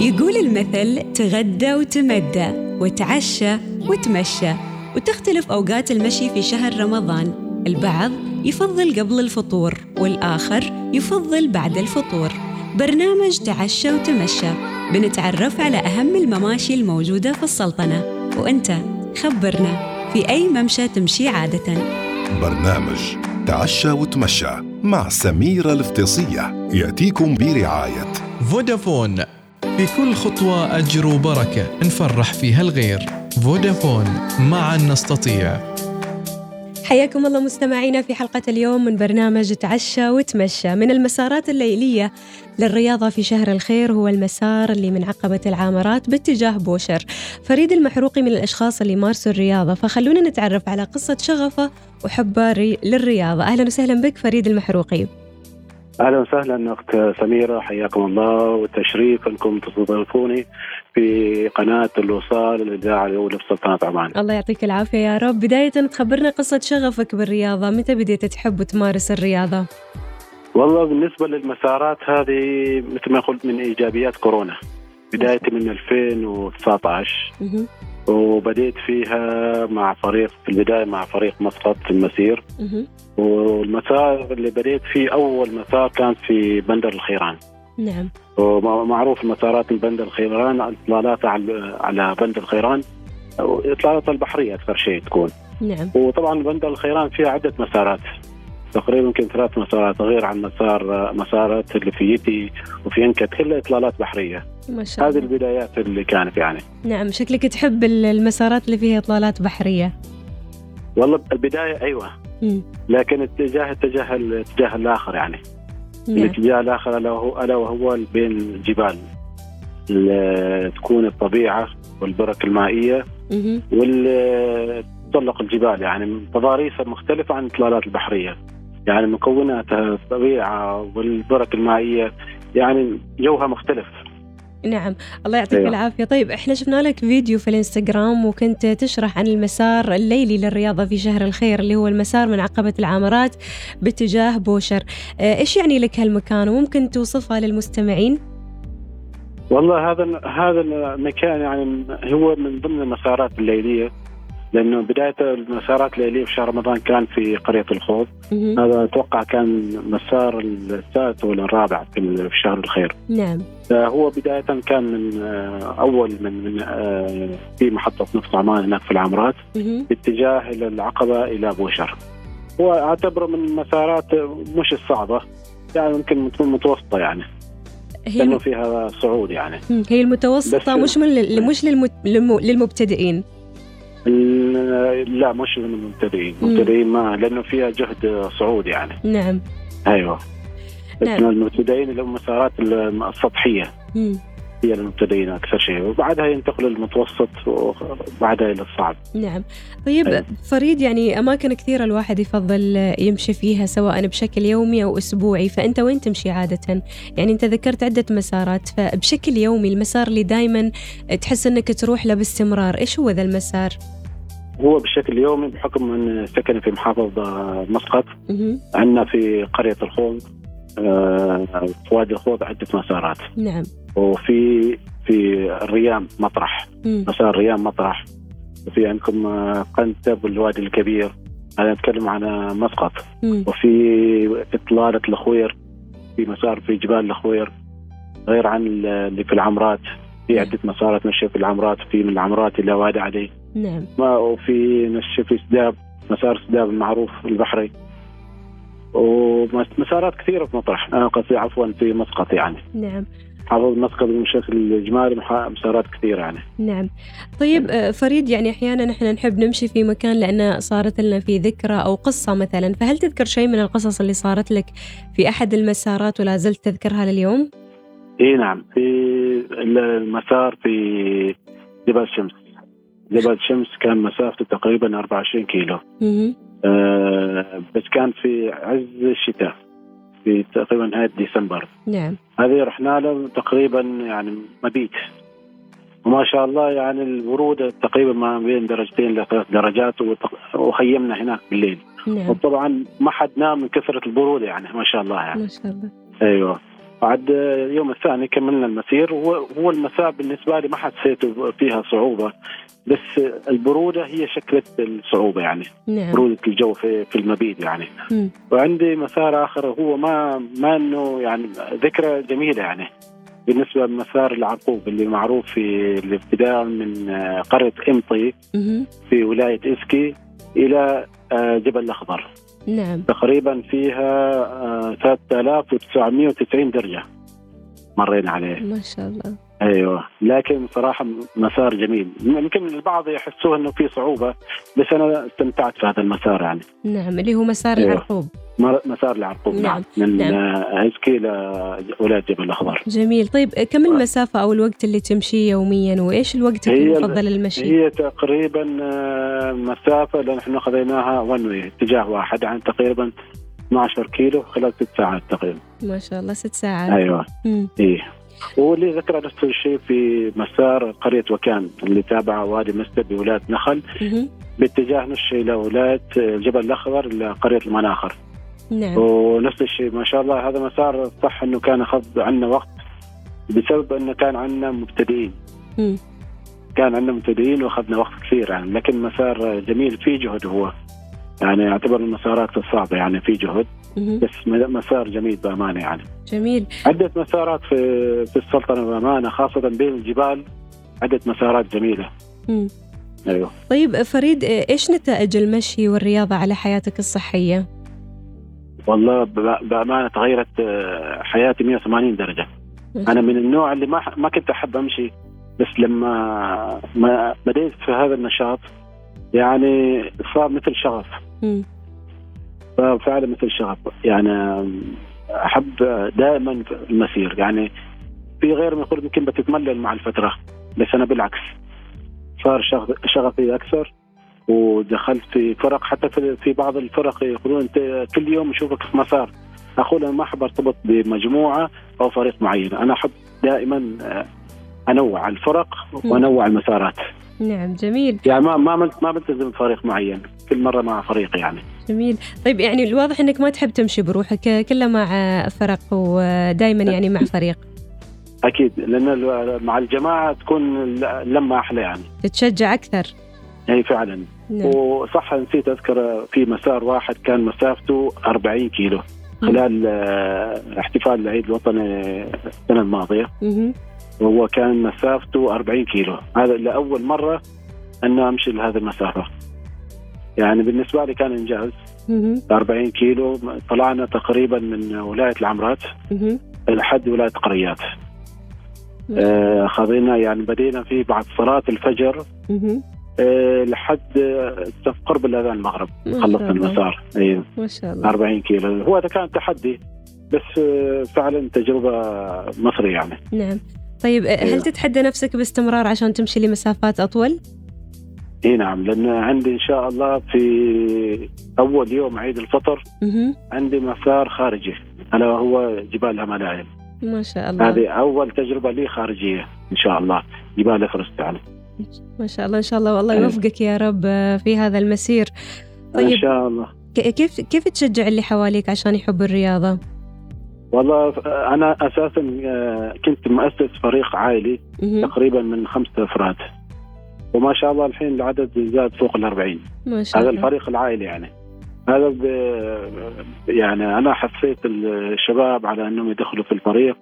يقول المثل تغدى وتمدى وتعشى وتمشى وتختلف أوقات المشي في شهر رمضان. البعض يفضل قبل الفطور والآخر يفضل بعد الفطور. برنامج تعشى وتمشى بنتعرف على أهم المماشي الموجودة في السلطنة. وأنت خبرنا في أي ممشى تمشي عادةً. برنامج تعشى وتمشى مع سميرة الفطيصية يأتيكم برعاية. فودافون في كل خطوة أجر وبركة نفرح فيها الغير. فودافون معا نستطيع. حياكم الله مستمعينا في حلقة اليوم من برنامج تعشى وتمشى. من المسارات الليلية للرياضة في شهر الخير هو المسار اللي من عقبة العامرات باتجاه بوشر. فريد المحروقي من الأشخاص اللي مارسوا الرياضة فخلونا نتعرف على قصة شغفة وحبه ري- للرياضة. أهلا وسهلا بك فريد المحروقي. أهلا وسهلا أخت سميرة حياكم الله. والتشريف انكم تستضيفوني في قناة الوصال الإذاعة الأولى في سلطنة عمان. الله يعطيك العافية يا رب. بداية تخبرنا قصة شغفك بالرياضة. متى بديت تحب وتمارس الرياضة؟ والله بالنسبة للمسارات هذه مثل ما قلت من إيجابيات كورونا. بدايه من 2019 مهم. وبديت فيها مع فريق في البداية مع فريق مسقط في المسير. والمسار اللي بديت فيه أول مسار كان في بندر الخيران. نعم. ومعروف المسارات من بندر الخيران إطلالاتها على على بندر الخيران. إطلالاتها البحرية أكثر شيء تكون. نعم. وطبعا بندر الخيران فيها عدة مسارات. تقريبا يمكن ثلاث مسارات غير عن مسار مسارات اللي في يتي وفي انكت كلها إطلالات بحرية. ما شاء هذه الله. البدايات اللي كانت يعني. نعم شكلك تحب ال- المسارات اللي فيها إطلالات بحرية. والله البداية أيوه. مم. لكن اتجاه اتجاه الاتجاه الآخر يعني. نعم. الاتجاه الآخر ألا وهو ألا وهو بين الجبال. ال- تكون الطبيعة والبرك المائية مهم. وتطلق الجبال يعني. تضاريسها مختلفة عن الإطلالات البحرية. يعني مكوناتها الطبيعة والبرك المائية يعني جوها مختلف. نعم الله يعطيك أيوة. العافية. طيب إحنا شفنا لك فيديو في الإنستغرام وكنت تشرح عن المسار الليلي للرياضة في شهر الخير اللي هو المسار من عقبة العامرات باتجاه بوشر. آه، إيش يعني لك هالمكان وممكن توصفها للمستمعين؟ والله هذا هذا المكان يعني هو من ضمن المسارات الليلية. لأنه بداية المسارات الليلية في شهر رمضان كان في قرية الخوض. هذا أتوقع كان مسار السادس ولا الرابع في شهر الخير نعم هو بداية كان من آه، أول من من آه، في محطة نفط عمان هناك في العمرات. باتجاه إلى العقبة إلى بوشر هو أعتبره من المسارات مش الصعبة يعني يمكن تكون متوسطة يعني هي الم... فيها صعود يعني. هي المتوسطة بس- مش من مش. للمبتدئين لا مش من المبتدئين. المبتدئين ما لأنه فيها جهد صعود يعني نعم بس نعم. المبتدئين اللي هم مسارات السطحية مم. هي المبتدئين أكثر شيء وبعدها ينتقل للمتوسط وبعدها إلى الصعب نعم طيب أيوة. فريد يعني أماكن كثيرة الواحد يفضل يمشي فيها سواء بشكل يومي أو أسبوعي فأنت وين تمشي عادة يعني أنت ذكرت عدة مسارات فبشكل يومي المسار اللي دايما تحس أنك تروح له باستمرار إيش هو ذا المسار؟ هو بشكل يومي بحكم إن سكني في محافظة مسقط. عندنا في قرية الخوض في وادي الخوض عدة مسارات. نعم. وفي في الريام مطرح. مم. مسار الريام مطرح. وفي عندكم آه، قنتب والوادي الكبير. هذا نتكلم عن آه، مسقط. مم. وفي إطلالة الخوير في مسار في جبال الخوير غير عن ال- اللي في العمرات. في نعم. عدة مسارات ماشيه في العمرات. في من العمرات إلى وادي علي. نعم. وفي مشي في سداب. مسار سداب المعروف البحري. ومسارات كثيرة في مطرح. قصدي عفوا في مسقط يعني. نعم. حافظ مسقط بشكل إجمالي مسارات كثيرة يعني. نعم. طيب آه، فريد يعني أحيانا إحنا نحب نمشي في مكان لأن صارت لنا في ذكرى أو قصة مثلا. فهل تذكر شيء من القصص اللي صارت لك في أحد المسارات ولا زلت تذكرها لليوم؟ إي نعم. في المسار في جبل شمس. جبل شمس كان مسافته تقريبا 24 كيلو. مهم. آه بس كان في عز الشتاء في تقريبا نهاية ديسمبر. نعم. هذه رحنا له تقريبا يعني مبيت وما شاء الله يعني البرودة تقريبا ما بين درجتين لثلاث درجات وخيمنا هناك بالليل. نعم. وطبعا ما حد نام من كثرة البرودة يعني ما شاء الله يعني. ما شاء الله. أيوه. بعد اليوم الثاني كملنا المسير هو هو المساء بالنسبة لي ما حسيت فيها صعوبة بس البرودة هي شكلت الصعوبة يعني نعم برودة الجو في في المبيت يعني مم. وعندي مسار آخر هو ما ما إنه يعني ذكرى جميلة يعني بالنسبة لمسار العرقوب اللي معروف في الابتداء من قرية إمطي مهم. في ولاية إسكي إلى آه، جبل الأخضر نعم. تقريبا فيها آه، 3990 درجة. مرينا عليه. ما شاء الله. أيوه. لكن صراحة مسار جميل. يمكن البعض يحسوه إنه في صعوبة بس أنا استمتعت في هذا المسار يعني. نعم اللي هو مسار أيوة. العرقوب مسار العرقوب نعم، نعم, من نعم. اسكي لولايه جبل الأخضر. جميل. طيب كم المسافة أو الوقت اللي تمشيه يوميا؟ وإيش الوقت المفضل للمشي؟ هي تقريبا آه، مسافة اللي نحن خذيناها ون واي اتجاه واحد عن تقريبا 12 كيلو خلال ست ساعات تقريبا. ما شاء الله ست ساعات. أيوه. مم. إيه. واللي ذكر نفس الشيء في مسار قرية وكان اللي تابع وادي مستر بولاية نخل. باتجاه نص إلى ولايه جبل الأخضر لقريه المناخر نعم ونفس الشيء ما شاء الله هذا مسار صح إنه كان اخذ عنا وقت بسبب إنه كان عندنا مبتدئين مم. كان عندنا مبتدئين وأخذنا وقت كثير يعني لكن مسار جميل في جهد هو يعني يعتبر من المسارات الصعبة يعني في جهد. بس مسار جميل بأمانة يعني. جميل. عدة مسارات في في السلطنة بأمانة خاصة بين الجبال عدة مسارات جميلة. مم. أيوه. طيب فريد إيش نتائج المشي والرياضة على حياتك الصحية؟ والله ب- بأمانة تغيرت آه، حياتي 180 درجة. ما شاء أنا من النوع اللي ما ما كنت أحب أمشي بس لما ما بديت في هذا النشاط يعني صار مثل شغف. مم. فعلا مثل شغف يعني أحب دائما المسير. يعني في غير ما يقول يمكن بتتملل مع الفترة بس أنا بالعكس. صار شغف- شغفي أكثر ودخلت في فرق. حتى في بعض الفرق يقولون أنت كل يوم أشوفك في مسار. أقول أنا ما أحب أرتبط بمجموعة أو فريق معين. أنا أحب دائما آه، أنوع الفرق وأنوع المسارات. نعم جميل. يعني ما ما ما بلتزم بفريق معين كل مرة مع فريق يعني. جميل. طيب يعني الواضح إنك ما تحب تمشي بروحك كله مع فرق ودائما يعني مع فريق. أكيد لأن ال- مع الجماعة تكون اللمة أحلى يعني. تتشجع أكثر. أي فعلا. نعم. وصح نسيت أذكر في مسار واحد كان مسافته 40 كيلو. خلال آه، احتفال العيد الوطني السنة الماضية. مهم. وهو كان مسافته 40 كيلو. هذا لأول مرة انه أمشي لهذه المسافة. يعني بالنسبة لي كان إنجاز. مهم. 40 كيلو طلعنا تقريبا من ولاية العمرات. لحد ولاية قريات. آه، خذينا يعني بدينا فيه بعد صلاة الفجر. آه، لحد قرب الأذان المغرب. خلصنا. المسار. أيوه ما شاء الله. 40 كيلو. هو ده كان تحدي بس آه، فعلا تجربة مصري يعني. نعم. طيب هل أيوة. تتحدى نفسك باستمرار عشان تمشي لمسافات أطول؟ إي نعم لأن عندي إن شاء الله في أول يوم عيد الفطر مهم. عندي مسار خارجي ألا وهو جبال الهملايا ما شاء الله هذه أول تجربة لي خارجية إن شاء الله جبال يعني ما شاء الله إن شاء الله والله أيوة. يوفقك يا رب في هذا المسير إن طيب شاء الله كيف كيف تشجع اللي حواليك عشان يحبوا الرياضة؟ والله أنا أساسا آه، كنت مؤسس فريق عائلي. تقريبا من خمسة أفراد وما شاء الله الحين العدد زاد فوق الأربعين ما شاء هذا الله الفريق العائلي يعني هذا. يعني أنا حثيت الشباب على إنهم يدخلوا في الفريق.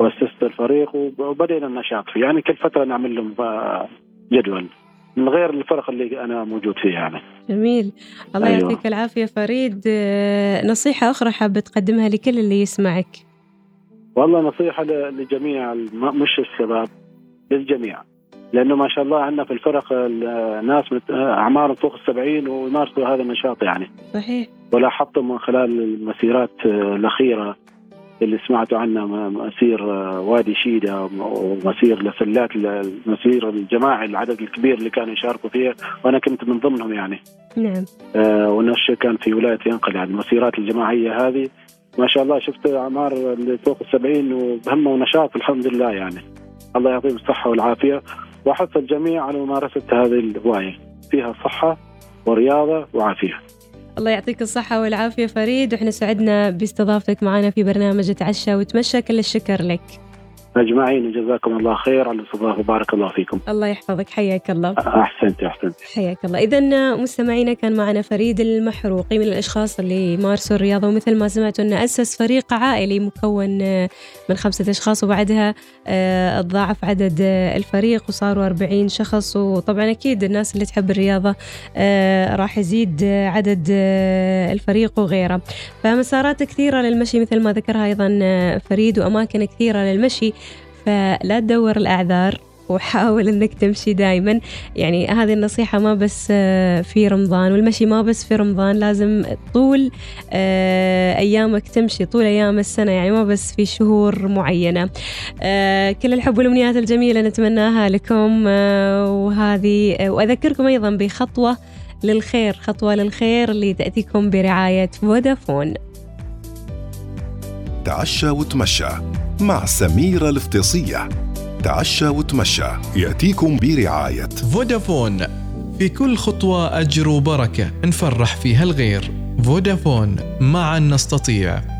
وأسست الفريق وب- وبدينا النشاط فيه يعني كل فترة نعمل لهم آه، جدول من غير الفرق اللي أنا موجود فيه يعني. جميل. الله أيوة. يعطيك العافية فريد. آه، نصيحة أخرى حابه تقدمها لكل اللي يسمعك. والله نصيحة لجميع مش الشباب للجميع. لأنه ما شاء الله عندنا في الفرق ال- ناس مت- أعمارهم فوق السبعين ويمارسوا هذا النشاط يعني. صحيح. ولاحظت من خلال المسيرات آه، الأخيرة. اللي سمعتوا عنها مسير آه، وادي شيدة ومسير لسلات المسير الجماعي العدد الكبير اللي كانوا يشاركوا فيها وأنا كنت من ضمنهم يعني. نعم. آه، ونفس كان في ولاية ينقل يعني المسيرات الجماعية هذه. ما شاء الله شفت أعمار اللي فوق السبعين وبهمة ونشاط الحمد لله يعني. الله يعطيهم الصحة والعافية. وأحث الجميع على ممارسة هذه الهواية. فيها صحة ورياضة وعافية. الله يعطيك الصحة والعافية فريد وإحنا سعدنا باستضافتك معنا في برنامج تعشى وتمشى كل الشكر لك. أجمعين جزاكم الله خير. على الاستضافه بارك الله فيكم. الله يحفظك. حياك الله. أحسنت أحسنت. حياك الله. إذا مستمعينا كان معنا فريد المحروقي من الأشخاص اللي مارسوا الرياضة ومثل ما سمعتوا أنه أسس فريق عائلي مكون من خمسة أشخاص وبعدها آه، تضاعف عدد آه، الفريق وصاروا 40 شخص. وطبعا أكيد الناس اللي تحب الرياضة آه، راح يزيد آه، عدد آه، الفريق وغيره. فمسارات كثيرة للمشي مثل ما ذكرها أيضا آه، فريد وأماكن كثيرة للمشي. فلا تدور الأعذار وحاول إنك تمشي دائما يعني هذه النصيحة ما بس آه، في رمضان والمشي ما بس في رمضان لازم طول آه، أيامك تمشي طول أيام السنة يعني ما بس في شهور معينة. آه، كل الحب والأمنيات الجميلة نتمناها لكم وهذه وأذكركم أيضا بخطوة للخير خطوة للخير اللي تأتيكم برعاية فودافون. تعشى وتمشى مع سميرة الفطيصية تعشى وتمشى يأتيكم برعاية. فودافون. في كل خطوة أجر وبركة نفرح فيها الغير. فودافون معا نستطيع.